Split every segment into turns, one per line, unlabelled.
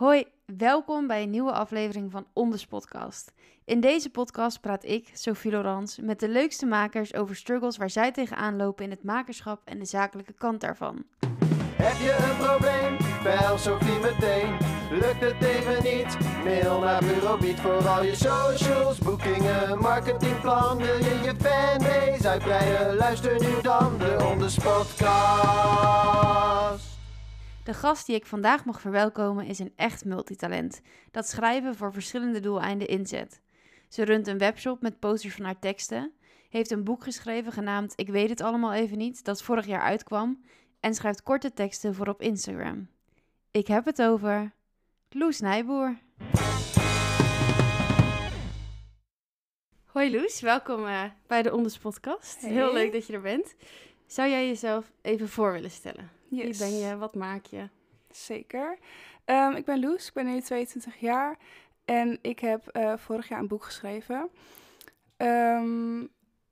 Hoi, welkom bij een nieuwe aflevering van Onders Podcast. In deze podcast praat ik, Sophie Laurence, met de leukste makers over struggles waar zij tegenaan lopen in het makerschap en de zakelijke kant daarvan.
Heb je een probleem? Bel Sophie meteen. Lukt het even niet? Mail naar Bureau Beat voor al je socials, boekingen, marketingplan. Wil je je fanbase uitbreiden? Luister nu dan de Onders Podcast.
De gast die ik vandaag mag verwelkomen is een echt multitalent, dat schrijven voor verschillende doeleinden inzet. Ze runt een webshop met posters van haar teksten, heeft een boek geschreven genaamd Ik weet het allemaal even niet, dat vorig jaar uitkwam, en schrijft korte teksten voor op Instagram. Ik heb het over Loes Nijboer. Hoi Loes, welkom eh, bij de Onders Podcast.
Hey.
Heel leuk dat je er bent. Zou jij jezelf even voor willen stellen? Wie ben je? Wat maak je?
Zeker. Ehm, ik ben Loes, ik ben nu 22 jaar en ik heb eh, vorig jaar een boek geschreven. Ehm,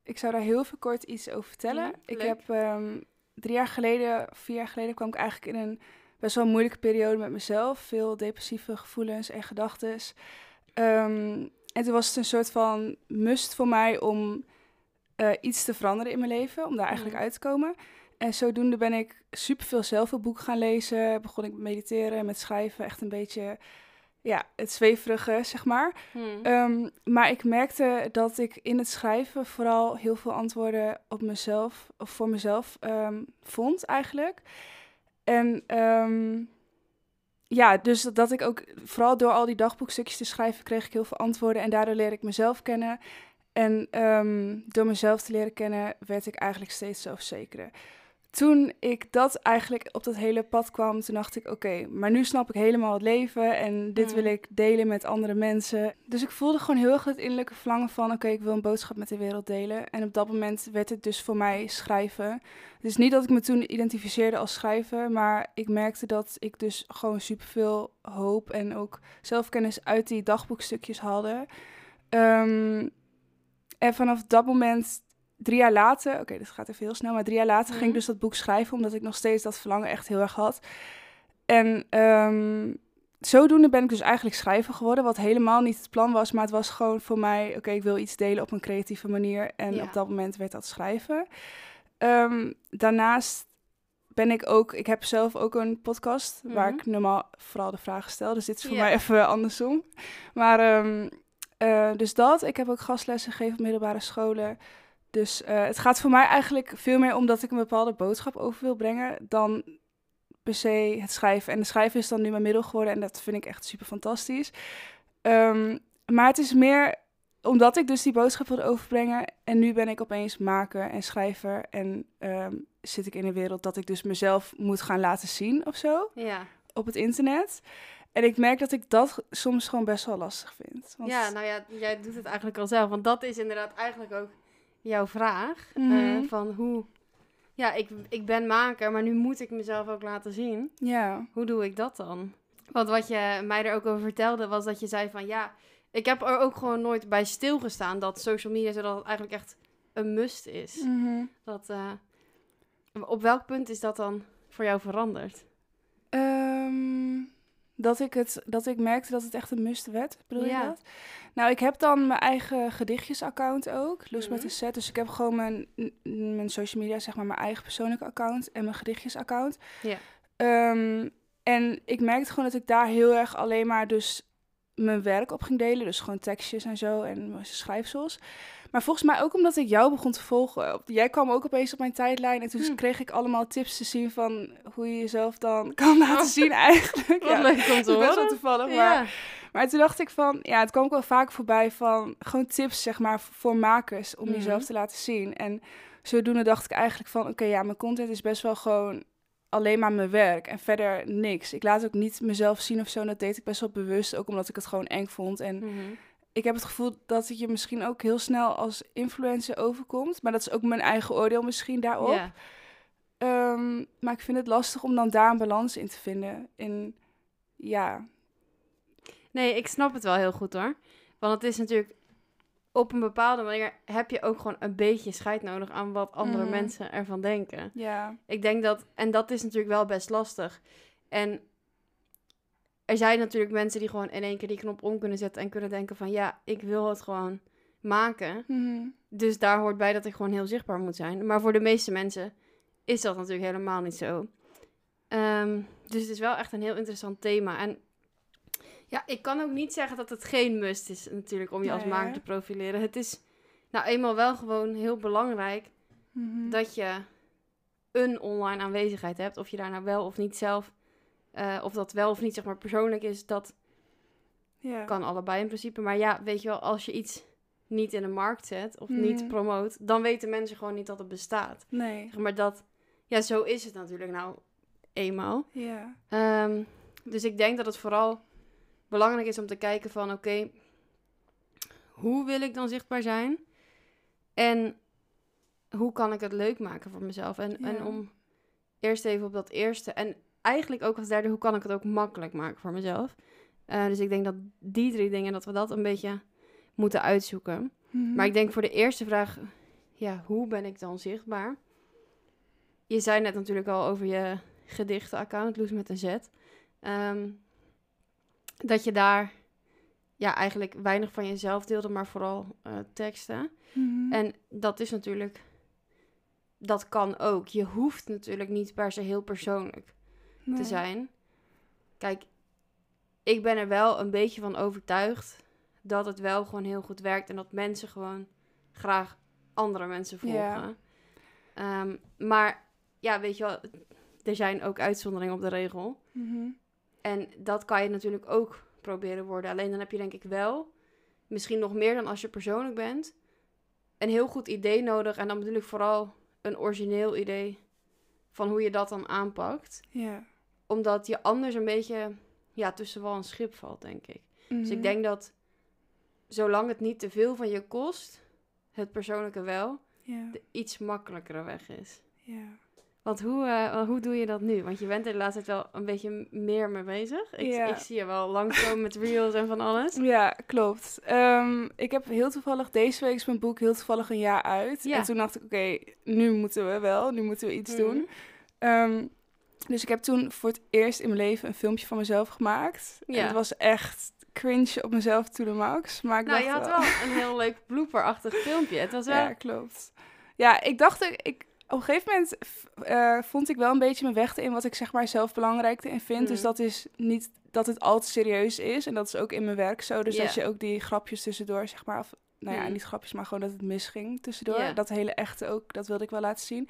ik zou daar heel veel kort iets over vertellen.
Ja,
ik heb ehm, drie jaar geleden, vier jaar geleden, kwam ik eigenlijk in een best wel moeilijke periode met mezelf. Veel depressieve gevoelens en gedachten. en toen was het een soort van must voor mij om eh, iets te veranderen in mijn leven, om daar eigenlijk uit te komen. En zodoende ben ik superveel zelfhulpboeken gaan lezen. Begon ik met mediteren, met schrijven. Echt een beetje, ja, het zweverige, zeg maar.
Hmm.
Ehm, maar ik merkte dat ik in het schrijven vooral heel veel antwoorden op mezelf, of voor mezelf, ehm, vond eigenlijk. En ehm, ja, dus dat, dat ik ook, vooral door al die dagboekstukjes te schrijven, kreeg ik heel veel antwoorden. En daardoor leer ik mezelf kennen. En door mezelf te leren kennen, werd ik eigenlijk steeds zelfzekerder. Toen ik dat eigenlijk op dat hele pad kwam, toen dacht ik, oké, maar nu snap ik helemaal het leven en dit
Mm.
wil ik delen met andere mensen. Dus ik voelde gewoon heel erg het innerlijke verlangen van, oké, ik wil een boodschap met de wereld delen. En op dat moment werd het dus voor mij schrijven. Dus niet dat ik me toen identificeerde als schrijver, maar ik merkte dat ik dus gewoon superveel hoop en ook zelfkennis uit die dagboekstukjes haalde. Ehm, en vanaf dat moment, drie jaar later, oké, dit gaat even heel snel, maar drie jaar later ging
Mhm.
ik dus dat boek schrijven, omdat ik nog steeds dat verlangen echt heel erg had. En ehm, zodoende ben ik dus eigenlijk schrijver geworden, wat helemaal niet het plan was, maar het was gewoon voor mij, oké, ik wil iets delen op een creatieve manier. En
Ja.
op dat moment werd dat schrijven. Ehm, daarnaast ben ik ook, ik heb zelf ook een podcast waar
Mhm.
ik normaal vooral de vragen stel, dus dit is voor mij even andersom. Maar ehm, eh, dus dat, ik heb ook gastlessen gegeven op middelbare scholen. Dus eh, het gaat voor mij eigenlijk veel meer om dat ik een bepaalde boodschap over wil brengen dan per se het schrijven. En de schrijven is dan nu mijn middel geworden en dat vind ik echt super fantastisch. Ehm, maar het is meer omdat ik dus die boodschap wilde overbrengen en nu ben ik opeens maker en schrijver en ehm, zit ik in een wereld dat ik dus mezelf moet gaan laten zien of zo
Ja.
op het internet. En ik merk dat ik dat soms gewoon best wel lastig vind. Want,
ja, nou ja, jij doet het eigenlijk al zelf. Want dat is inderdaad eigenlijk ook jouw vraag. eh,
Mhm.
van hoe... Ja, ik, ik ben maker, maar nu moet ik mezelf ook laten zien.
ja.
Hoe doe ik dat dan? Want wat je mij er ook over vertelde, was dat je zei van... Ja, ik heb er ook gewoon nooit bij stilgestaan dat social media... zodat het eigenlijk echt een must is.
Mhm.
Dat, eh, op welk punt is dat dan voor jou veranderd?
Ehm, dat, ik het, dat ik merkte dat het echt een must werd, bedoel
Ja.
je dat? Nou, ik heb dan mijn eigen gedichtjesaccount ook, Loes met
Mhm.
een Z. Dus ik heb gewoon mijn, mijn social media, zeg maar, mijn eigen persoonlijke account en mijn gedichtjesaccount.
Ja.
Ehm, en ik merkte gewoon dat ik daar heel erg alleen maar dus mijn werk op ging delen. Dus gewoon tekstjes en zo en schrijfsels. Maar volgens mij ook omdat ik jou begon te volgen. Jij kwam ook opeens op mijn tijdlijn. En toen
Hm.
kreeg ik allemaal tips te zien van hoe je jezelf dan kan laten zien eigenlijk.
Wat
Ja,
leuk om te
best wel toevallig. Maar,
Ja.
maar toen dacht ik van, ja, het kwam ook wel vaak voorbij van gewoon tips, zeg maar, voor makers om
Mhm.
jezelf te laten zien. En zodoende dacht ik eigenlijk van, oké, ja, mijn content is best wel gewoon alleen maar mijn werk en verder niks. Ik laat ook niet mezelf zien of zo. En dat deed ik best wel bewust, ook omdat ik het gewoon eng vond. En
Mhm.
ik heb het gevoel dat het je misschien ook heel snel als influencer overkomt. Maar dat is ook mijn eigen oordeel misschien daarop. Ehm, maar ik vind het lastig om dan daar een balans in te vinden. In, ja,
Nee, ik snap het wel heel goed hoor. Want het is natuurlijk op een bepaalde manier heb je ook gewoon een beetje scheid nodig aan wat andere
Mhm.
mensen ervan denken.
ja,
Ik denk dat, en dat is natuurlijk wel best lastig. En er zijn natuurlijk mensen die gewoon in één keer die knop om kunnen zetten en kunnen denken van ja, ik wil het gewoon maken.
Mhm.
Dus daar hoort bij dat ik gewoon heel zichtbaar moet zijn. Maar voor de meeste mensen is dat natuurlijk helemaal niet zo. Ehm, dus het is wel echt een heel interessant thema. En ja, ik kan ook niet zeggen dat het geen must is natuurlijk om je als maker te profileren. Het is nou eenmaal wel gewoon heel belangrijk
Mhm.
dat je een online aanwezigheid hebt. Of je daar nou wel of niet zelf, eh, of dat wel of niet zeg maar persoonlijk is, dat
ja.
kan allebei in principe. Maar ja, weet je wel, als je iets niet in de markt zet of niet
Mhm.
promoot, dan weten mensen gewoon niet dat het bestaat.
Nee.
Zeg maar dat, ja, zo is het natuurlijk nou eenmaal.
Ja.
Ehm, dus ik denk dat het vooral belangrijk is om te kijken van, oké, hoe wil ik dan zichtbaar zijn? En hoe kan ik het leuk maken voor mezelf? En, en om eerst even op dat eerste. En eigenlijk ook als derde, hoe kan ik het ook makkelijk maken voor mezelf? Eh, dus ik denk dat die drie dingen, dat we dat een beetje moeten uitzoeken.
Mhm.
Maar ik denk voor de eerste vraag, ja, hoe ben ik dan zichtbaar? Je zei net natuurlijk al over je gedichtenaccount, Loes met een Z. Ehm, dat je daar ja, eigenlijk weinig van jezelf deelde, maar vooral eh, teksten.
Mhm.
En dat is natuurlijk, dat kan ook. Je hoeft natuurlijk niet per se heel persoonlijk
Nee.
te zijn. Kijk, ik ben er wel een beetje van overtuigd dat het wel gewoon heel goed werkt en dat mensen gewoon graag andere mensen volgen. Ehm, maar ja, weet je wel, er zijn ook uitzonderingen op de regel.
Mhm.
En dat kan je natuurlijk ook proberen worden. Alleen dan heb je denk ik wel, misschien nog meer dan als je persoonlijk bent, een heel goed idee nodig. En dan bedoel ik vooral een origineel idee van hoe je dat dan aanpakt
Ja.
omdat je anders een beetje ja, tussen wal en schip valt, denk ik. Dus
Mhm.
ik denk dat zolang het niet te veel van je kost, het persoonlijke wel,
Ja.
de iets makkelijkere weg is.
Ja.
Want hoe, eh, hoe doe je dat nu? Want je bent er de laatste tijd wel een beetje meer mee bezig. Ik,
Ja.
ik zie je wel langskomen met reels en van alles.
Ja, klopt. Ehm, ik heb heel toevallig, deze week is mijn boek heel toevallig een jaar uit.
Ja.
En toen dacht ik, oké, nu moeten we wel, nu moeten we iets
Mhm.
doen. Ehm, dus ik heb toen voor het eerst in mijn leven een filmpje van mezelf gemaakt. En
Ja.
het was echt cringe op mezelf to the max. Maar ik
Nou,
dacht
je had wel een heel leuk blooperachtig filmpje. Het was wel...
Ja, klopt. Ja, ik dacht, ik, ik, op een gegeven moment eh, vond ik wel een beetje mijn weg in wat ik zeg maar zelf belangrijk in vind. Dus
Mhm.
dat is niet dat het altijd serieus is. En dat is ook in mijn werk zo. Dus dat je ook die grapjes tussendoor, zeg maar, of, nou ja,
Mhm.
niet grapjes, maar gewoon dat het misging tussendoor. Dat hele echte ook, dat wilde ik wel laten zien.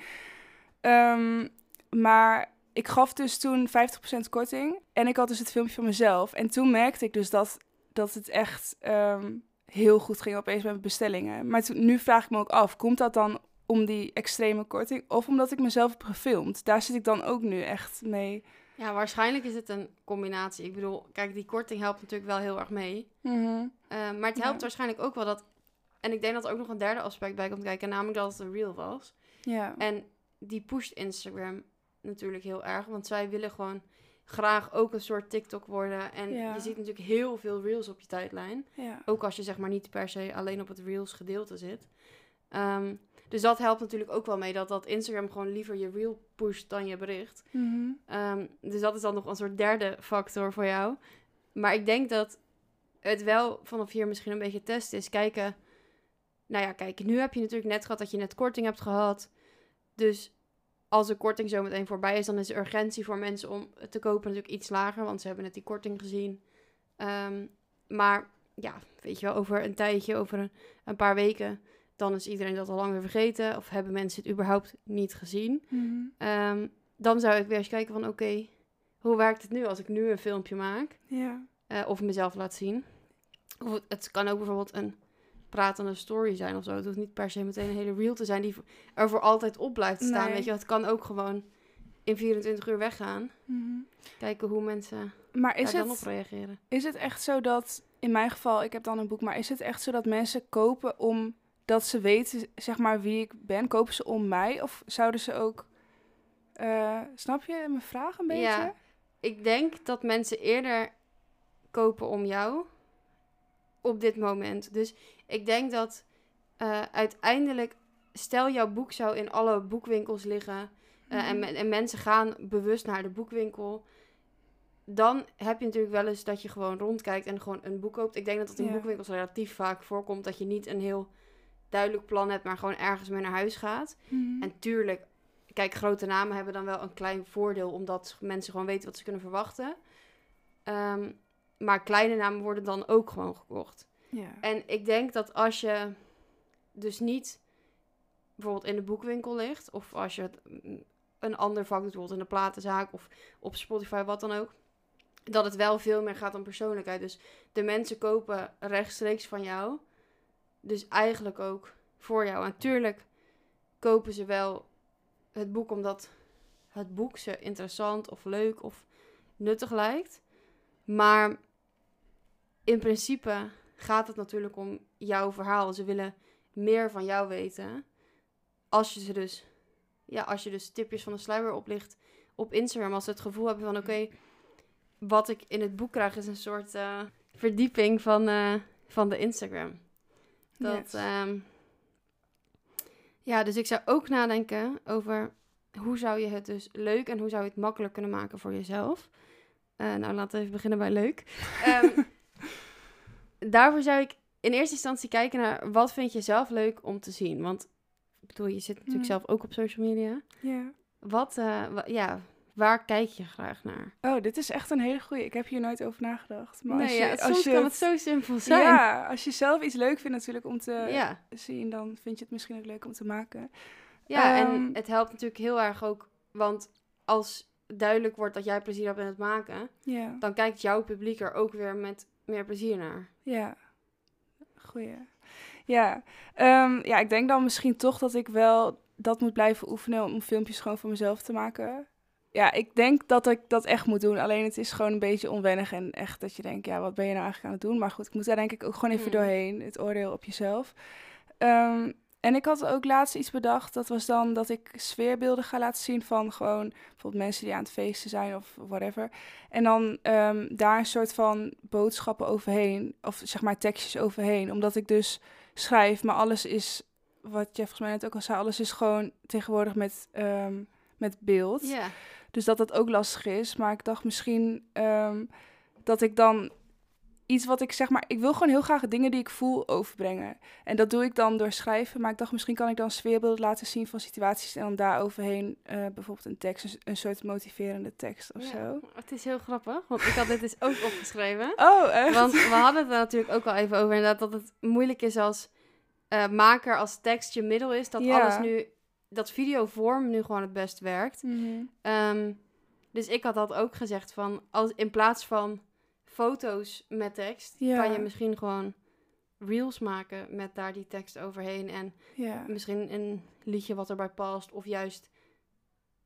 Ehm, maar ik gaf dus toen 50% korting. En ik had dus het filmpje van mezelf. En toen merkte ik dus dat, dat het echt ehm, heel goed ging opeens met mijn bestellingen. Maar toen, nu vraag ik me ook af, komt dat dan om die extreme korting? Of omdat ik mezelf heb gefilmd? Daar zit ik dan ook nu echt mee.
ja, waarschijnlijk is het een combinatie. Ik bedoel, kijk, die korting helpt natuurlijk wel heel erg mee.
Mhm.
Eh, maar het helpt
Ja.
waarschijnlijk ook wel dat... En ik denk dat er ook nog een derde aspect bij komt kijken. Namelijk dat het een reel was.
Ja.
En die pusht Instagram natuurlijk heel erg. Want zij willen gewoon graag ook een soort TikTok worden. En
Ja.
je ziet natuurlijk heel veel reels op je tijdlijn.
ja.
Ook als je zeg maar niet per se alleen op het reels gedeelte zit. Ehm, dus dat helpt natuurlijk ook wel mee. Dat, dat Instagram gewoon liever je reel pusht dan je bericht.
Mhm.
Ehm, dus dat is dan nog een soort derde factor voor jou. Maar ik denk dat het wel vanaf hier misschien een beetje testen is. Kijken, nou ja, kijk, nu heb je natuurlijk net gehad dat je net korting hebt gehad. Dus als de korting zo meteen voorbij is, dan is de urgentie voor mensen om het te kopen natuurlijk iets lager. Want ze hebben net die korting gezien. Ehm, maar ja, weet je wel, over een tijdje, over een, een paar weken, dan is iedereen dat al lang weer vergeten. Of hebben mensen het überhaupt niet gezien.
Mhm.
Ehm, dan zou ik weer eens kijken van oké, hoe werkt het nu als ik nu een filmpje maak
Ja.
eh, of mezelf laat zien. Of het, het kan ook bijvoorbeeld een pratende story zijn of zo. Het hoeft niet per se meteen een hele reel te zijn die er voor altijd op blijft staan.
Nee.
Weet je, het kan ook gewoon in 24 uur weggaan.
Mhm.
Kijken hoe mensen
Maar is
daar dan op
het,
reageren.
is het echt zo dat, in mijn geval, ik heb dan een boek, maar is het echt zo dat mensen kopen omdat ze weten, zeg maar, wie ik ben? Kopen ze om mij? Of zouden ze ook, eh, snap je mijn vraag een beetje?
Ja. Ik denk dat mensen eerder kopen om jou op dit moment. Dus ik denk dat eh, uiteindelijk, stel jouw boek zou in alle boekwinkels liggen eh, en,
Mhm.
en mensen gaan bewust naar de boekwinkel. dan heb je natuurlijk wel eens dat je gewoon rondkijkt en gewoon een boek koopt. Ik denk dat het in
Ja.
boekwinkels relatief vaak voorkomt dat je niet een heel duidelijk plan hebt, maar gewoon ergens mee naar huis gaat.
Mhm.
En tuurlijk, kijk, grote namen hebben dan wel een klein voordeel, omdat mensen gewoon weten wat ze kunnen verwachten. Ehm, maar kleine namen worden dan ook gewoon gekocht.
ja.
En ik denk dat als je dus niet bijvoorbeeld in de boekwinkel ligt, of als je mm, een ander vak doet, bijvoorbeeld in de platenzaak of op Spotify, wat dan ook, dat het wel veel meer gaat om persoonlijkheid. Dus de mensen kopen rechtstreeks van jou, dus eigenlijk ook voor jou. En tuurlijk kopen ze wel het boek omdat het boek ze interessant of leuk of nuttig lijkt. Maar in principe gaat het natuurlijk om jouw verhaal. Ze willen meer van jou weten. Als je ze dus, ja, als je dus tipjes van de sluier oplicht op Instagram. Als ze het gevoel hebben van oké, wat ik in het boek krijg is een soort eh, verdieping van, eh, van de Instagram. Dat,
Yes.
ehm, ja, dus ik zou ook nadenken over hoe zou je het dus leuk en hoe zou je het makkelijk kunnen maken voor jezelf. Eh, nou, laten we even beginnen bij leuk. Ehm, daarvoor zou ik in eerste instantie kijken naar wat vind je zelf leuk om te zien. Want ik bedoel, je zit natuurlijk
Mhm.
zelf ook op social media.
ja.
Wat, eh, ja, waar kijk je graag naar?
Oh, dit is echt een hele goeie. Ik heb hier nooit over nagedacht. Maar als
nee,
je,
ja,
als
soms
je
kan het zo simpel zijn.
Ja, als je zelf iets leuk vindt natuurlijk om te
ja.
zien, dan vind je het misschien ook leuk om te maken.
Ja, en
Ehm,
het helpt natuurlijk heel erg ook, want als duidelijk wordt dat jij plezier hebt in het maken,
Ja,
dan kijkt jouw publiek er ook weer met meer plezier naar.
ja. Goeie. Ja. Ehm, ja, ik denk dan misschien toch dat ik wel dat moet blijven oefenen om filmpjes gewoon voor mezelf te maken. Ja, ik denk dat ik dat echt moet doen. Alleen het is gewoon een beetje onwennig en echt dat je denkt, ja, wat ben je nou eigenlijk aan het doen? Maar goed, ik moet daar denk ik ook gewoon even
Mm.
doorheen, het oordeel op jezelf. Ehm, en ik had ook laatst iets bedacht. Dat was dan dat ik sfeerbeelden ga laten zien van gewoon bijvoorbeeld mensen die aan het feesten zijn of whatever. En dan ehm, daar een soort van boodschappen overheen, of zeg maar tekstjes overheen. Omdat ik dus schrijf, maar alles is, wat je volgens mij net ook al zei, alles is gewoon tegenwoordig met, ehm, met beeld.
Ja,
Dus dat dat ook lastig is. Maar ik dacht misschien ehm, dat ik dan iets wat ik zeg maar... Ik wil gewoon heel graag dingen die ik voel overbrengen. En dat doe ik dan door schrijven. Maar ik dacht misschien kan ik dan sfeerbeelden laten zien van situaties... en dan daar overheen eh, bijvoorbeeld een tekst, een, een soort motiverende tekst of
ja.
zo.
Het is heel grappig, want ik had dit dus ook opgeschreven.
Oh, echt?
Want we hadden het er natuurlijk ook al even over inderdaad dat het moeilijk is als eh, maker, als tekst je middel is, dat
Ja.
alles nu, dat videovorm nu gewoon het best werkt.
Mhm.
Ehm, dus ik had dat ook gezegd van, als, in plaats van foto's met tekst,
Ja.
kan je misschien gewoon reels maken met daar die tekst overheen en
Ja.
misschien een liedje wat erbij past of juist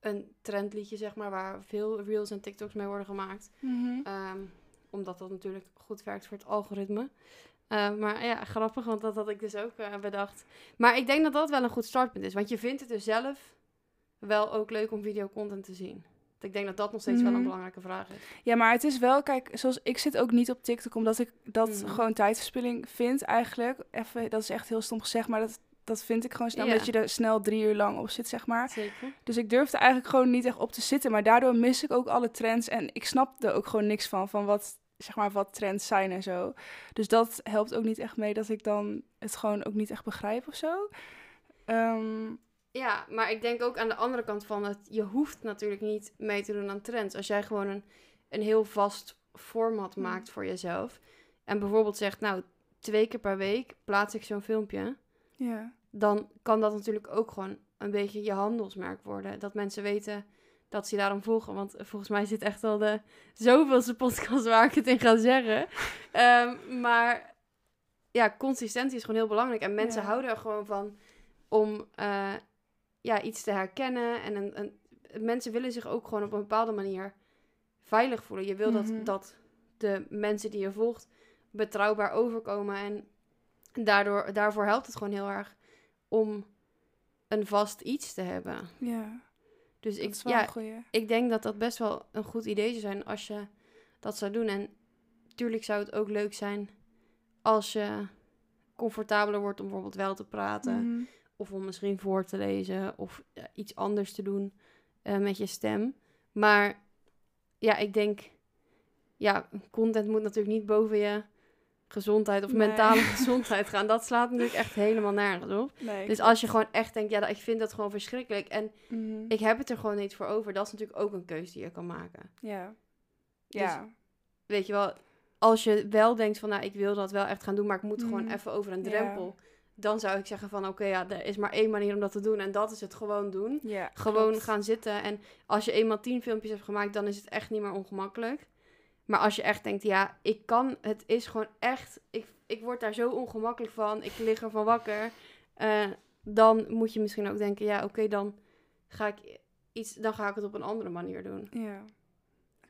een trendliedje zeg maar, waar veel reels en TikToks mee worden gemaakt.
Mhm.
Ehm, omdat dat natuurlijk goed werkt voor het algoritme. Eh, maar ja, grappig, want dat had ik dus ook eh, bedacht. Maar ik denk dat dat wel een goed startpunt is. Want je vindt het dus zelf wel ook leuk om videocontent te zien. Ik denk dat dat nog steeds wel een
Mhm.
belangrijke vraag is.
Ja, maar het is wel, kijk, zoals ik zit ook niet op TikTok, omdat ik dat
Mhm.
gewoon tijdverspilling vind eigenlijk. Even, dat is echt heel stom gezegd, maar dat, dat vind ik gewoon snel,
Ja.
omdat je er snel drie uur lang op zit, zeg maar.
Zeker.
Dus ik durfde eigenlijk gewoon niet echt op te zitten, maar daardoor mis ik ook alle trends en ik snap er ook gewoon niks van, van wat, zeg maar, wat trends zijn en zo. Dus dat helpt ook niet echt mee dat ik dan het gewoon ook niet echt begrijp of zo. Ehm,
Ja, maar ik denk ook aan de andere kant van het, je hoeft natuurlijk niet mee te doen aan trends. Als jij gewoon een, een heel vast format
Mm.
maakt voor jezelf. En bijvoorbeeld zegt, nou, twee keer per week plaats ik zo'n filmpje.
ja.
dan kan dat natuurlijk ook gewoon een beetje je handelsmerk worden. Dat mensen weten dat ze je daarom volgen. Want volgens mij zit echt al de zoveelste podcast waar ik het in ga zeggen. Ehm, maar ja, consistentie is gewoon heel belangrijk. En mensen
Ja.
houden er gewoon van om eh, ja, iets te herkennen. En een, een, mensen willen zich ook gewoon op een bepaalde manier veilig voelen. Je wil
Mhm.
dat, dat de mensen die je volgt betrouwbaar overkomen. En daardoor, daarvoor helpt het gewoon heel erg om een vast iets te hebben.
Ja,
Dus
dat
ik, ja, ik denk dat dat best wel een goed idee zou zijn als je dat zou doen. En tuurlijk zou het ook leuk zijn als je comfortabeler wordt om bijvoorbeeld wel te praten.
Mhm.
Of om misschien voor te lezen of iets anders te doen eh, met je stem. Maar ja, ik denk ja, content moet natuurlijk niet boven je gezondheid of
Nee.
mentale gezondheid gaan. Dat slaat natuurlijk echt helemaal nergens op.
Nee,
Dus als je gewoon echt denkt, ja, dat- ik vind dat gewoon verschrikkelijk en
Mhm.
ik heb het er gewoon niet voor over, dat is natuurlijk ook een keuze die je kan maken.
Ja.
Dus-
Ja.
Weet je wel, als je wel denkt van, nou, ik wil dat wel echt gaan doen, maar ik moet gewoon
Mhm.
even over een
Ja.
drempel. Dan zou ik zeggen van, oké, ja, er is maar één manier om dat te doen en dat is het gewoon doen.
ja
Gewoon
klopt.
gaan zitten en als je eenmaal tien filmpjes hebt gemaakt, dan is het echt niet meer ongemakkelijk. Maar als je echt denkt, ja, ik kan, het is gewoon echt, ik, ik word daar zo ongemakkelijk van, ik lig ervan wakker. eh, dan moet je misschien ook denken, ja, oké, dan ga ik iets, dan ga ik het op een andere manier doen.
Ja.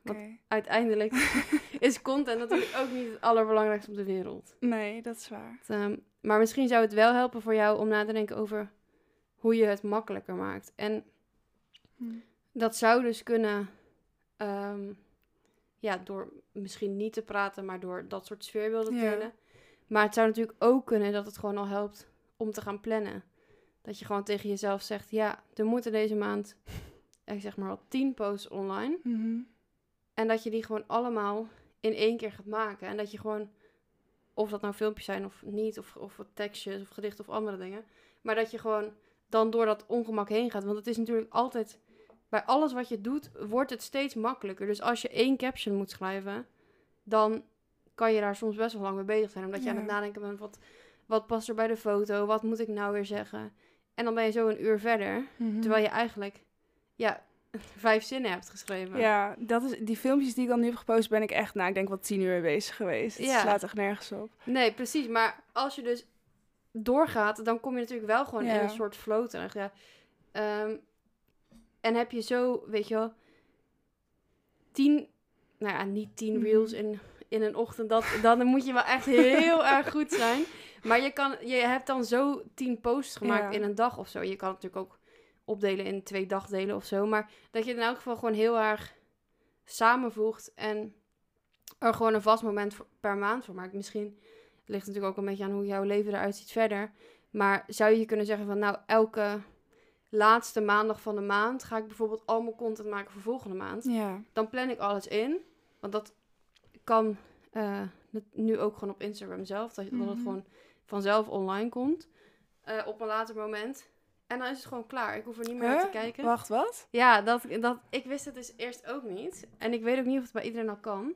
Wat-
Oké.
Uiteindelijk is content natuurlijk ook niet het allerbelangrijkste op de wereld.
Nee, dat is waar.
Ehm, maar misschien zou het wel helpen voor jou om na te denken over hoe je het makkelijker maakt. En
Hm.
dat zou dus kunnen, ehm, ja, door misschien niet te praten, maar door dat soort sfeerbeelden te delen. Maar het zou natuurlijk ook kunnen dat het gewoon al helpt om te gaan plannen. Dat je gewoon tegen jezelf zegt, ja, er moeten deze maand, ik zeg maar al tien posts online.
Mhm.
En dat je die gewoon allemaal in één keer gaat maken. En dat je gewoon, of dat nou filmpjes zijn of niet, of, of wat tekstjes of gedichten of andere dingen. Maar dat je gewoon dan door dat ongemak heen gaat. Want het is natuurlijk altijd, bij alles wat je doet, wordt het steeds makkelijker. Dus als je één caption moet schrijven, dan kan je daar soms best wel lang mee bezig zijn. Omdat je
Ja.
aan het nadenken bent, wat, wat past er bij de foto? Wat moet ik nou weer zeggen? En dan ben je zo een uur verder.
Mhm.
Terwijl je eigenlijk, ja, vijf zinnen hebt geschreven.
Ja, dat is, die filmpjes die ik dan nu heb gepost, ben ik echt, nou, ik denk wel tien uur mee bezig geweest. Het
Ja.
slaat echt nergens op.
Nee, precies. Maar als je dus doorgaat, dan kom je natuurlijk wel gewoon in een soort flow terecht. Ja. Ehm, en heb je zo, weet je wel, tien, nou ja, niet tien
Mhm.
reels in, in een ochtend. Dat, dan moet je wel echt heel erg goed zijn. Maar je, kan, je hebt dan zo tien posts gemaakt
Ja.
in een dag of zo. Je kan het natuurlijk ook opdelen in twee dagdelen of zo. Maar dat je het in elk geval gewoon heel erg samenvoegt en er gewoon een vast moment per maand voor maakt. Misschien ligt natuurlijk ook een beetje aan hoe jouw leven eruit ziet verder. Maar zou je kunnen zeggen van nou, elke laatste maandag van de maand ga ik bijvoorbeeld al mijn content maken voor volgende maand.
Ja.
Dan plan ik alles in. Want dat kan eh, nu- ook gewoon op Instagram zelf. Dat, dat het
Mhm.
gewoon vanzelf online komt. eh, op een later moment. En dan is het gewoon klaar. Ik hoef er niet meer naar te kijken.
Wacht, wat?
Ja, dat, dat, ik wist het dus eerst ook niet. En ik weet ook niet of het bij iedereen al kan.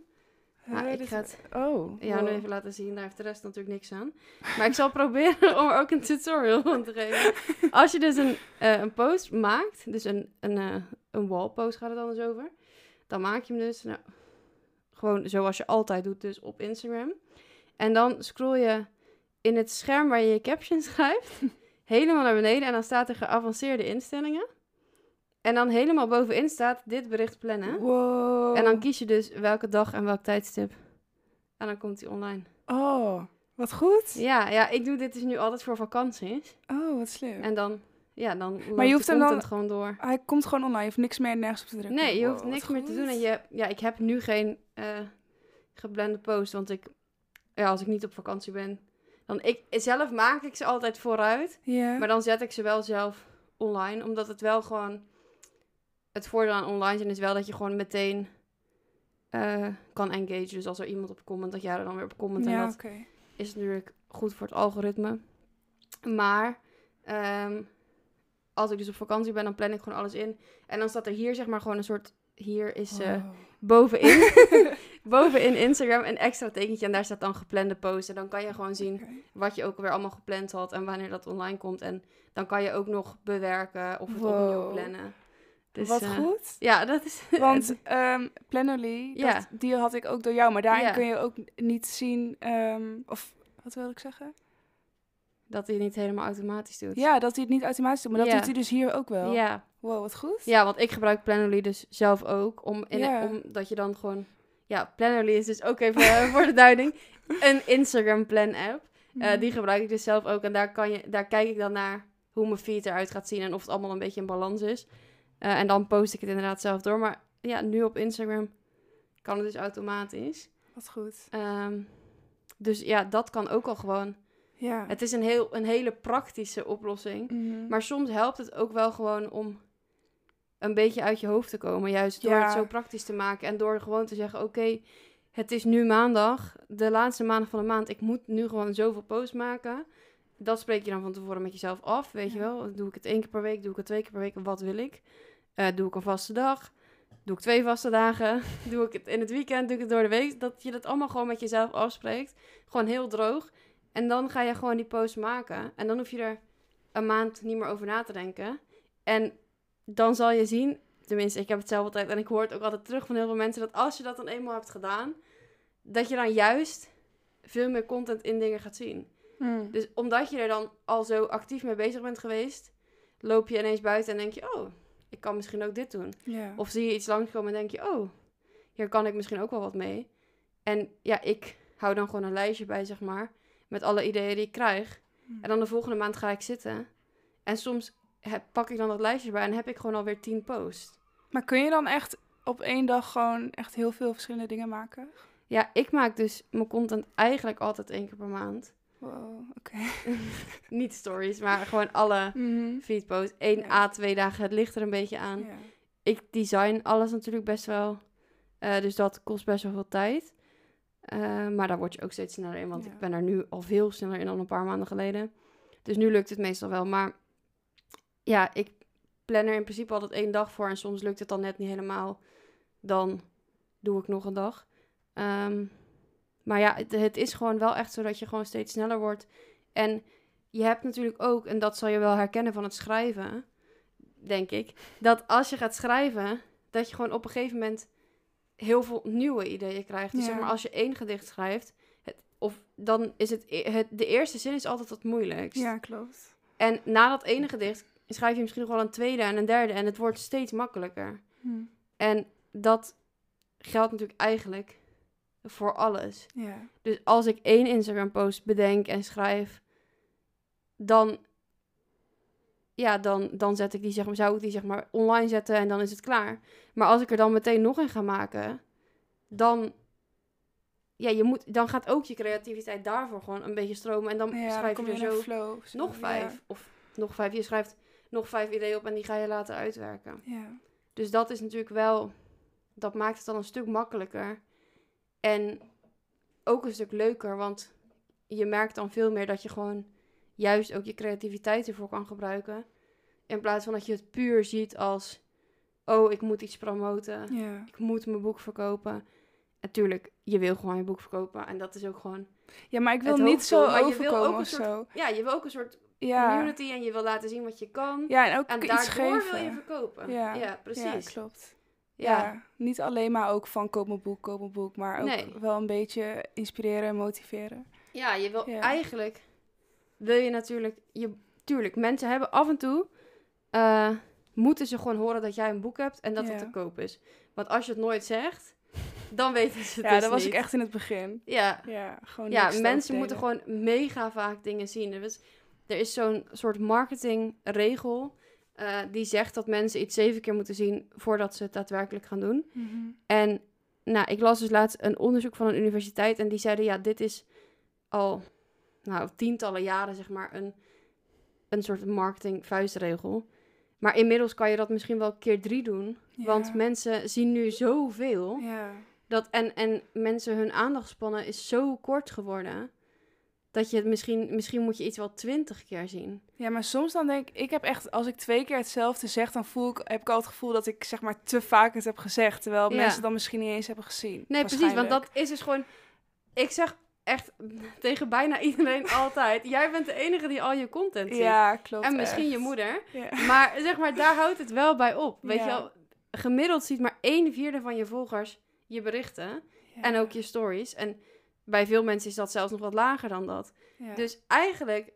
Huh,
ik
dit-
ga het
Oh.
jou nu even laten zien. Daar heeft de rest natuurlijk niks aan. Maar ik zal proberen om er ook een tutorial van te geven. Als je dus een, eh, een post maakt, dus een, een, eh, een wall post gaat het dan dus over. Dan maak je hem dus nou, gewoon zoals je altijd doet, dus op Instagram. En dan scroll je in het scherm waar je je caption schrijft, helemaal naar beneden. En dan staat er geavanceerde instellingen. En dan helemaal bovenin staat dit bericht plannen.
Wow.
En dan kies je dus welke dag en welk tijdstip. En dan komt hij online.
Oh, wat goed.
Ja, ja, ik doe dit dus nu altijd voor vakanties.
Oh, wat slim.
En dan, ja, dan
Maar je hoeft hem dan-
gewoon door.
Hij komt gewoon online. Je hoeft niks meer nergens op te drukken.
Nee, je hoeft niks meer te doen. En je, ja, ik heb nu geen eh geblende post, want ik, ja, als ik niet op vakantie ben, dan ik zelf maak ik ze altijd vooruit,
Ja.
maar dan zet ik ze wel zelf online, omdat het wel gewoon het voordeel aan online zijn is wel dat je gewoon meteen eh, kan engagen. Dus als er iemand op comment, dat jij er dan weer op comment en
ja,
dat
oké.
is natuurlijk goed voor het algoritme. Maar ehm, als ik dus op vakantie ben, dan plan ik gewoon alles in. En dan staat er hier zeg maar gewoon een soort... Hier is eh, bovenin, bovenin Instagram een extra tekentje. En daar staat dan geplande posten. Dan kan je gewoon zien wat je ook weer allemaal gepland had. En wanneer dat online komt. En dan kan je ook nog bewerken of het
Wow.
opnieuw plannen. Dus,
wat
eh,
goed.
Ja, dat is...
Want ehm Plannerly,
Ja.
dat, die had ik ook door jou. Maar daarin
Ja.
kun je ook niet zien... ehm, of wat wil ik zeggen?
dat hij niet helemaal automatisch doet.
Ja, dat hij het niet automatisch doet. Maar dat
Ja.
doet hij dus hier ook wel.
Ja,
Wow, wat goed.
Ja, want ik gebruik Plannerly dus zelf ook. Om in,
Ja.
Omdat je dan gewoon... Ja, Plannerly is dus ook even eh, voor de duiding. Een Instagram plan app. Eh,
Mhm.
die gebruik ik dus zelf ook. En daar, kan je, daar kijk ik dan naar hoe mijn feed eruit gaat zien. En of het allemaal een beetje in balans is. Eh, en dan post ik het inderdaad zelf door. Maar ja, nu op Instagram kan het dus automatisch.
Wat goed.
Ehm, dus ja, dat kan ook al gewoon.
Ja.
Het is een, heel, een hele praktische oplossing.
Mhm.
Maar soms helpt het ook wel gewoon om een beetje uit je hoofd te komen. Juist door
Ja.
het zo praktisch te maken. En door gewoon te zeggen, oké, het is nu maandag, de laatste maandag van de maand. Ik moet nu gewoon zoveel posts maken. Dat spreek je dan van tevoren met jezelf af, weet je wel. Doe ik het één keer per week, doe ik het twee keer per week, wat wil ik? Eh, doe ik een vaste dag? Doe ik twee vaste dagen? doe ik het in het weekend? Doe ik het door de week? Dat je dat allemaal gewoon met jezelf afspreekt. Gewoon heel droog. En dan ga je gewoon die post maken. En dan hoef je er een maand niet meer over na te denken. En dan zal je zien, tenminste, ik heb het zelf altijd en ik hoor het ook altijd terug van heel veel mensen, dat als je dat dan eenmaal hebt gedaan, dat je dan juist veel meer content in dingen gaat zien.
Mm.
Dus omdat je er dan al zo actief mee bezig bent geweest, loop je ineens buiten en denk je, oh, ik kan misschien ook dit doen.
Ja.
Of zie je iets langskomen en denk je, oh, hier kan ik misschien ook wel wat mee. En ja, ik hou dan gewoon een lijstje bij, zeg maar, met alle ideeën die ik krijg.
Hmm.
En dan de volgende maand ga ik zitten. En soms heb, pak ik dan dat lijstje bij en heb ik gewoon alweer tien posts.
Maar kun je dan echt op één dag gewoon echt heel veel verschillende dingen maken?
Ja, ik maak dus mijn content eigenlijk altijd één keer per maand.
Wow, oké.
Niet stories, maar gewoon alle
Mhm.
feedposts. Eén
Ja.
à twee dagen, het ligt er een beetje aan.
Ja.
ik design alles natuurlijk best wel. Eh, dus dat kost best wel veel tijd. Eh, maar daar word je ook steeds sneller in. Want
Ja.
ik ben er nu al veel sneller in dan een paar maanden geleden. Dus nu lukt het meestal wel. Maar ja, ik plan er in principe altijd één dag voor. En soms lukt het dan net niet helemaal. Dan doe ik nog een dag. Ehm, maar ja, het, het is gewoon wel echt zo dat je gewoon steeds sneller wordt. En je hebt natuurlijk ook, en dat zal je wel herkennen van het schrijven, denk ik, dat als je gaat schrijven, dat je gewoon op een gegeven moment heel veel nieuwe ideeën krijgt. Dus
Ja.
zeg maar, als je één gedicht schrijft, het, of dan is het, e- het, de eerste zin is altijd het moeilijkst.
ja, klopt.
En na dat ene gedicht schrijf je misschien nog wel een tweede en een derde en het wordt steeds makkelijker.
Hm.
En dat geldt natuurlijk eigenlijk voor alles.
Ja.
Dus als ik één Instagram-post bedenk en schrijf, dan, ja, dan, dan zet ik die, zeg maar, zou ik die zeg maar online zetten en dan is het klaar. Maar als ik er dan meteen nog een ga maken, dan, ja, je moet, dan gaat ook je creativiteit daarvoor gewoon een beetje stromen. En dan
ja,
schrijf je
je
er zo
flow. of zo.
nog vijf. Of nog vijf. Je schrijft nog vijf ideeën op en die ga je laten uitwerken.
Ja.
Dus dat is natuurlijk wel, dat maakt het dan een stuk makkelijker. En ook een stuk leuker, want je merkt dan veel meer dat je gewoon juist ook je creativiteit ervoor kan gebruiken. In plaats van dat je het puur ziet als, oh, ik moet iets promoten, ik moet mijn boek verkopen. Natuurlijk, je wil gewoon je boek verkopen en dat is ook gewoon,
Ja, maar ik wil niet zo
ook
overkomen of
soort-
zo.
ja, je wil ook een soort
Ja.
community en je wil laten zien wat je kan.
ja, en ook
en
iets geven.
wil je verkopen.
Ja.
Ja, precies.
Ja, klopt.
Ja.
Ja. niet alleen maar ook van koop mijn boek, koop mijn boek, maar ook
Nee.
wel een beetje inspireren en motiveren.
Ja, je wil
Ja.
eigenlijk wil je natuurlijk je tuurlijk mensen hebben af en toe eh, moeten ze gewoon horen dat jij een boek hebt en dat het te koop is. Want als je het nooit zegt, dan weten ze het
ja,
dus
dat was
niet.
ik echt in het begin.
Ja,
Ja, gewoon
ja mensen moeten gewoon mega vaak dingen zien. Is, er is zo'n soort marketingregel eh, die zegt dat mensen iets zeven keer moeten zien voordat ze het daadwerkelijk gaan doen.
Mhm.
En nou, ik las dus laatst een onderzoek van een universiteit en die zeiden, ja, dit is al nou, tientallen jaren, zeg maar, een, een soort marketing vuistregel. Maar inmiddels kan je dat misschien wel keer drie doen. Want mensen zien nu zoveel.
Ja.
Dat, en, en mensen hun aandachtspannen is zo kort geworden. Dat je het misschien, misschien moet je iets wel twintig keer zien.
ja, maar soms dan denk ik, ik heb echt, als ik twee keer hetzelfde zeg, dan voel ik, heb ik al het gevoel dat ik zeg maar te vaak het heb gezegd. Terwijl
Ja.
mensen dan misschien niet eens hebben gezien.
Nee, precies. Want dat is dus gewoon. Ik zeg echt tegen bijna iedereen altijd: jij bent de enige die al je content ziet.
Ja, klopt.
en misschien
echt.
je moeder.
Ja.
Maar zeg maar, daar houdt het wel bij op. Weet
Ja.
je wel, gemiddeld ziet maar een vierde van je volgers je berichten.
Ja.
En ook je stories. En bij veel mensen is dat zelfs nog wat lager dan dat.
Ja.
Dus eigenlijk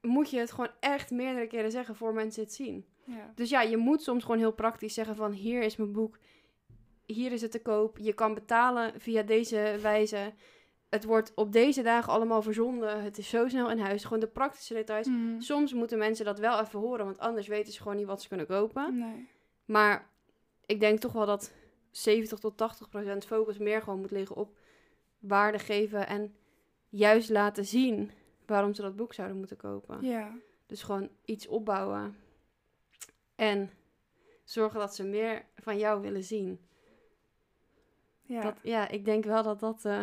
moet je het gewoon echt meerdere keren zeggen voor mensen het zien.
ja.
Dus ja, je moet soms gewoon heel praktisch zeggen van hier is mijn boek, hier is het te koop, je kan betalen via deze wijze. Het wordt op deze dagen allemaal verzonden, het is zo snel in huis. Gewoon de praktische details.
Mhm.
Soms moeten mensen dat wel even horen, want anders weten ze gewoon niet wat ze kunnen kopen.
Nee.
Maar ik denk toch wel dat 70 tot 80 procent focus meer gewoon moet liggen op waarde geven en juist laten zien waarom ze dat boek zouden moeten kopen.
Ja.
Dus gewoon iets opbouwen. En zorgen dat ze meer van jou willen zien.
Ja.
Dat, ja, ik denk wel dat dat eh,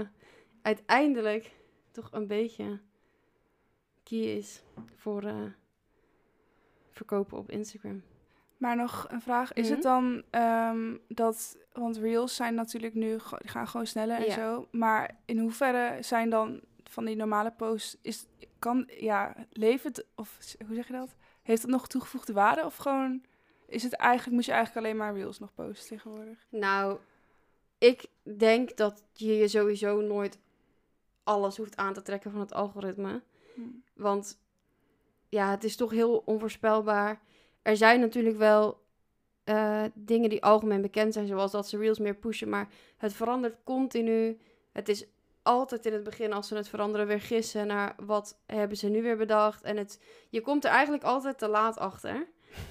uiteindelijk toch een beetje key is voor eh, verkopen op Instagram.
Maar nog een vraag. Is
Mhm.
het dan ehm, dat... Want reels zijn natuurlijk nu... Die gaan gewoon sneller en
Ja.
zo. Maar in hoeverre zijn dan van die normale posts... Is, kan, ja, levert... Of hoe zeg je dat? Heeft het nog toegevoegde waarde? Of gewoon... Is het eigenlijk... Moet je eigenlijk alleen maar reels nog posten tegenwoordig?
Nou, ik denk dat je je sowieso nooit alles hoeft aan te trekken van het algoritme.
Hm.
Want ja, het is toch heel onvoorspelbaar. Er zijn natuurlijk wel eh, dingen die algemeen bekend zijn, zoals dat ze reels meer pushen, maar het verandert continu. Het is altijd in het begin, als ze het veranderen, weer gissen naar wat hebben ze nu weer bedacht. En het, je komt er eigenlijk altijd te laat achter.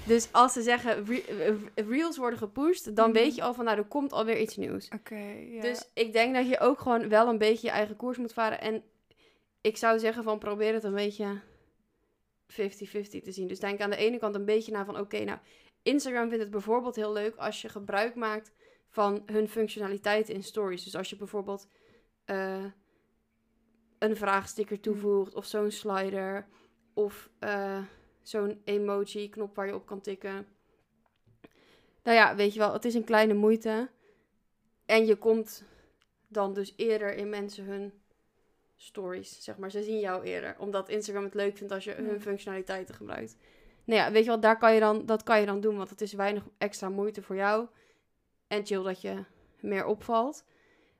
Dus als ze zeggen re- eh, reels worden gepusht, dan
Mhm.
weet je al van nou, er komt alweer iets nieuws.
Oké.
Dus ik denk dat je ook gewoon wel een beetje je eigen koers moet varen. En ik zou zeggen van probeer het een beetje 50-50 te zien. Dus denk aan de ene kant een beetje naar van oké, nou, Instagram vindt het bijvoorbeeld heel leuk als je gebruik maakt van hun functionaliteiten in stories. Dus als je bijvoorbeeld eh, een vraagsticker toevoegt of zo'n slider of eh, zo'n emoji knop waar je op kan tikken. Nou ja, weet je wel, het is een kleine moeite. En je komt dan dus eerder in mensen hun stories, zeg maar. Ze zien jou eerder, omdat Instagram het leuk vindt als je hun functionaliteiten gebruikt. Nou ja, weet je wat, daar kan je dan, dat kan je dan doen, want het is weinig extra moeite voor jou. En chill dat je meer opvalt.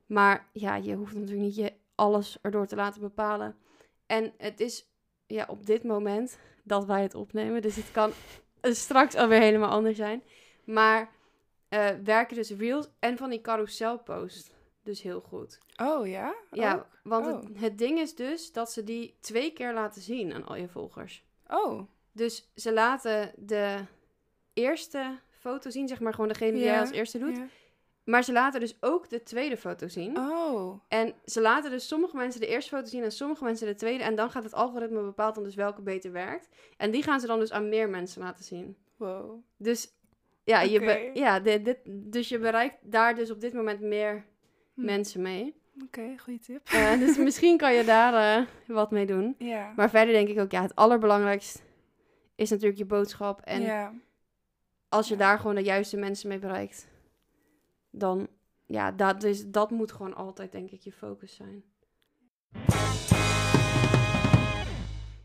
Maar ja, je hoeft natuurlijk niet je alles erdoor te laten bepalen. En het is ja, op dit moment dat wij het opnemen, dus het kan straks alweer helemaal anders zijn. Maar eh, werken dus reels en van die carouselpost dus heel goed.
Oh, ja?
Ja,
Ook?
want
Oh.
het, het ding is dus dat ze die twee keer laten zien aan al je volgers.
Oh,
Dus ze laten de eerste foto zien, zeg maar gewoon degene die
Ja,
jij als eerste doet.
ja.
Maar ze laten dus ook de tweede foto zien.
Oh,
En ze laten dus sommige mensen de eerste foto zien en sommige mensen de tweede. En dan gaat het algoritme bepaalt dan dus welke beter werkt. En die gaan ze dan dus aan meer mensen laten zien.
wow.
Dus ja, je, ja dit, dus je bereikt daar dus op dit moment meer
Hm.
mensen mee.
Oké, goede tip.
Eh, dus misschien kan je daar eh, wat mee doen.
Ja.
Maar verder denk ik ook, ja, het allerbelangrijkste is natuurlijk je boodschap. En
ja.
als je
Ja.
daar gewoon de juiste mensen mee bereikt, dan ja, dat, is, dat moet gewoon altijd, denk ik, je focus zijn.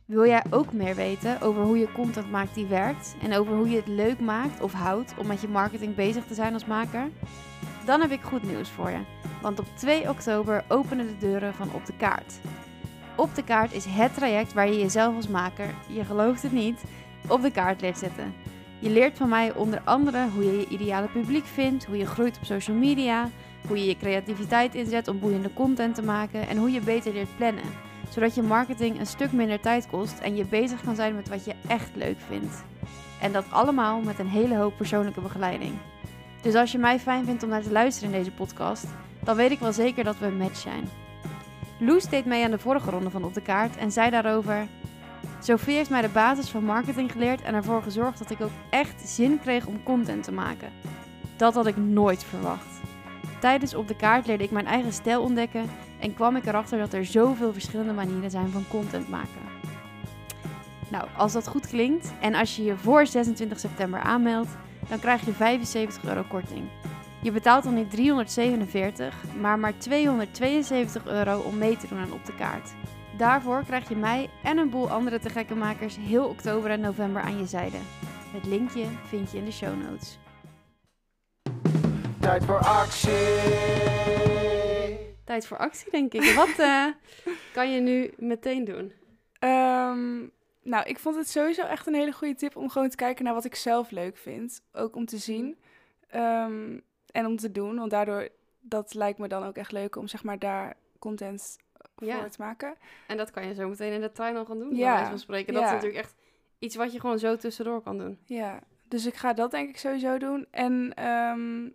Wil jij ook meer weten over hoe je content maakt die werkt en over hoe je het leuk maakt of houdt om met je marketing bezig te zijn als maker? Dan heb ik goed nieuws voor je, want op 2 oktober openen de deuren van Op de Kaart. Op de Kaart is het traject waar je jezelf als maker, je gelooft het niet, op de kaart leert zetten. Je leert van mij onder andere hoe je je ideale publiek vindt, hoe je groeit op social media, hoe je je creativiteit inzet om boeiende content te maken en hoe je beter leert plannen zodat je marketing een stuk minder tijd kost en je bezig kan zijn met wat je echt leuk vindt. En dat allemaal met een hele hoop persoonlijke begeleiding. Dus als je mij fijn vindt om naar te luisteren in deze podcast, dan weet ik wel zeker dat we een match zijn. Loes deed mee aan de vorige ronde van Op de Kaart en zei daarover... Sophie heeft mij de basis van marketing geleerd en ervoor gezorgd dat ik ook echt zin kreeg om content te maken. Dat had ik nooit verwacht. Tijdens Op de Kaart leerde ik mijn eigen stijl ontdekken en kwam ik erachter dat er zoveel verschillende manieren zijn van content maken. Nou, als dat goed klinkt en als je je voor 26 september aanmeldt, dan krijg je 75 euro korting. Je betaalt dan niet 347, maar maar 272 euro om mee te doen aan op de kaart. Daarvoor krijg je mij en een boel andere te gekke makers heel oktober en november aan je zijde. Het linkje vind je in de show notes.
Tijd voor actie.
Tijd voor actie, denk ik. Wat eh, kan je nu meteen doen?
Ehm, nou, ik vond het sowieso echt een hele goede tip om gewoon te kijken naar wat ik zelf leuk vind. Ook om te zien ehm, en om te doen. Want daardoor, dat lijkt me dan ook echt leuk om zeg maar daar content
Ja.
voor te maken.
En dat kan je zo meteen in de al gaan doen,
Ja,
bij wijze van spreken. Dat is natuurlijk echt iets wat je gewoon zo tussendoor kan doen.
Ja, dus ik ga dat denk ik sowieso doen. En ehm,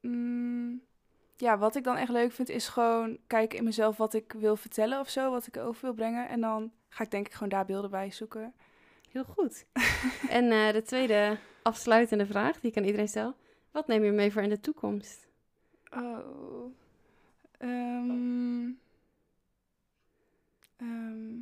mm, ja, wat ik dan echt leuk vind is gewoon kijken in mezelf wat ik wil vertellen of zo. Wat ik over wil brengen. En dan ga ik denk ik gewoon daar beelden bij zoeken.
Heel goed. en eh, de tweede afsluitende vraag die ik aan iedereen stel. Wat neem je mee voor in de toekomst?
Oh. Ehm, ehm,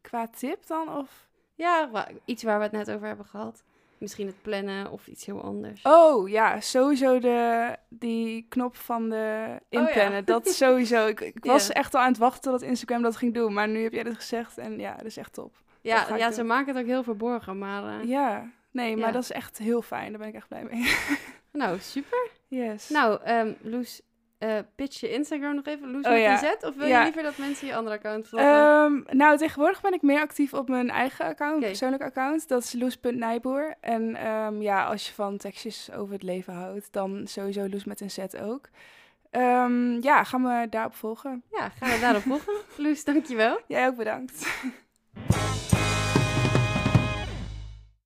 qua tip dan? Of?
Ja, iets waar we het net over hebben gehad. Misschien het plannen of iets heel anders.
Oh ja, sowieso de, die knop van de inplannen.
ja.
Dat sowieso. Ik, ik was echt al aan het wachten tot Instagram dat ging doen. Maar nu heb jij dit gezegd en ja, dat is echt top. dat
ja, ja
doen.
ze maken het ook heel verborgen, maar... eh,
Ja, nee, maar
Ja.
dat is echt heel fijn. Daar ben ik echt blij mee.
Nou, super.
Yes.
Nou, ehm Loes, eh, pitch je Instagram nog even. Loes
Oh,
met
ja.
een Z? Of wil
Ja.
je liever dat mensen je andere account volgen?
Ehm, nou, tegenwoordig ben ik meer actief op mijn eigen account, persoonlijk account. Dat is loes.nijboer. En ehm, ja, als je van tekstjes over het leven houdt, dan sowieso Loes met een Z ook. Ehm, ja, ga me daarop volgen.
Ja, gaan we daarop volgen. Loes, dankjewel.
Jij ook bedankt.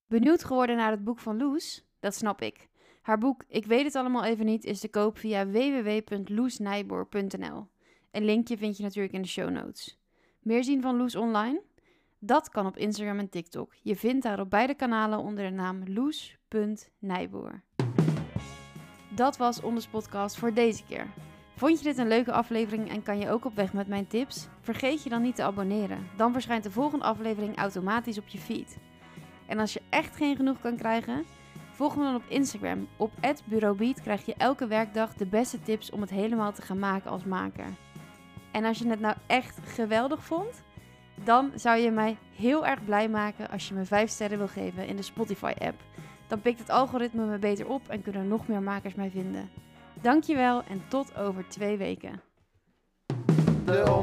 Benieuwd geworden naar het boek van Loes? Dat snap ik. Haar boek Ik weet het allemaal even niet is te koop via www.loesnijboer.nl. Een linkje vind je natuurlijk in de show notes. Meer zien van Loes online? Dat kan op Instagram en TikTok. Je vindt haar op beide kanalen onder de naam loes.nijboer. Dat was Onders podcast voor deze keer. Vond je dit een leuke aflevering en kan je ook op weg met mijn tips? Vergeet je dan niet te abonneren. Dan verschijnt de volgende aflevering automatisch op je feed. En als je echt geen genoeg kan krijgen, volg me dan op Instagram. Op @bureaubeat krijg je elke werkdag de beste tips om het helemaal te gaan maken als maker. En als je het nou echt geweldig vond, dan zou je mij heel erg blij maken als je me 5 sterren wil geven in de Spotify app. Dan pikt het algoritme me beter op en kunnen nog meer makers mij vinden. Dankjewel en tot over twee weken.
De.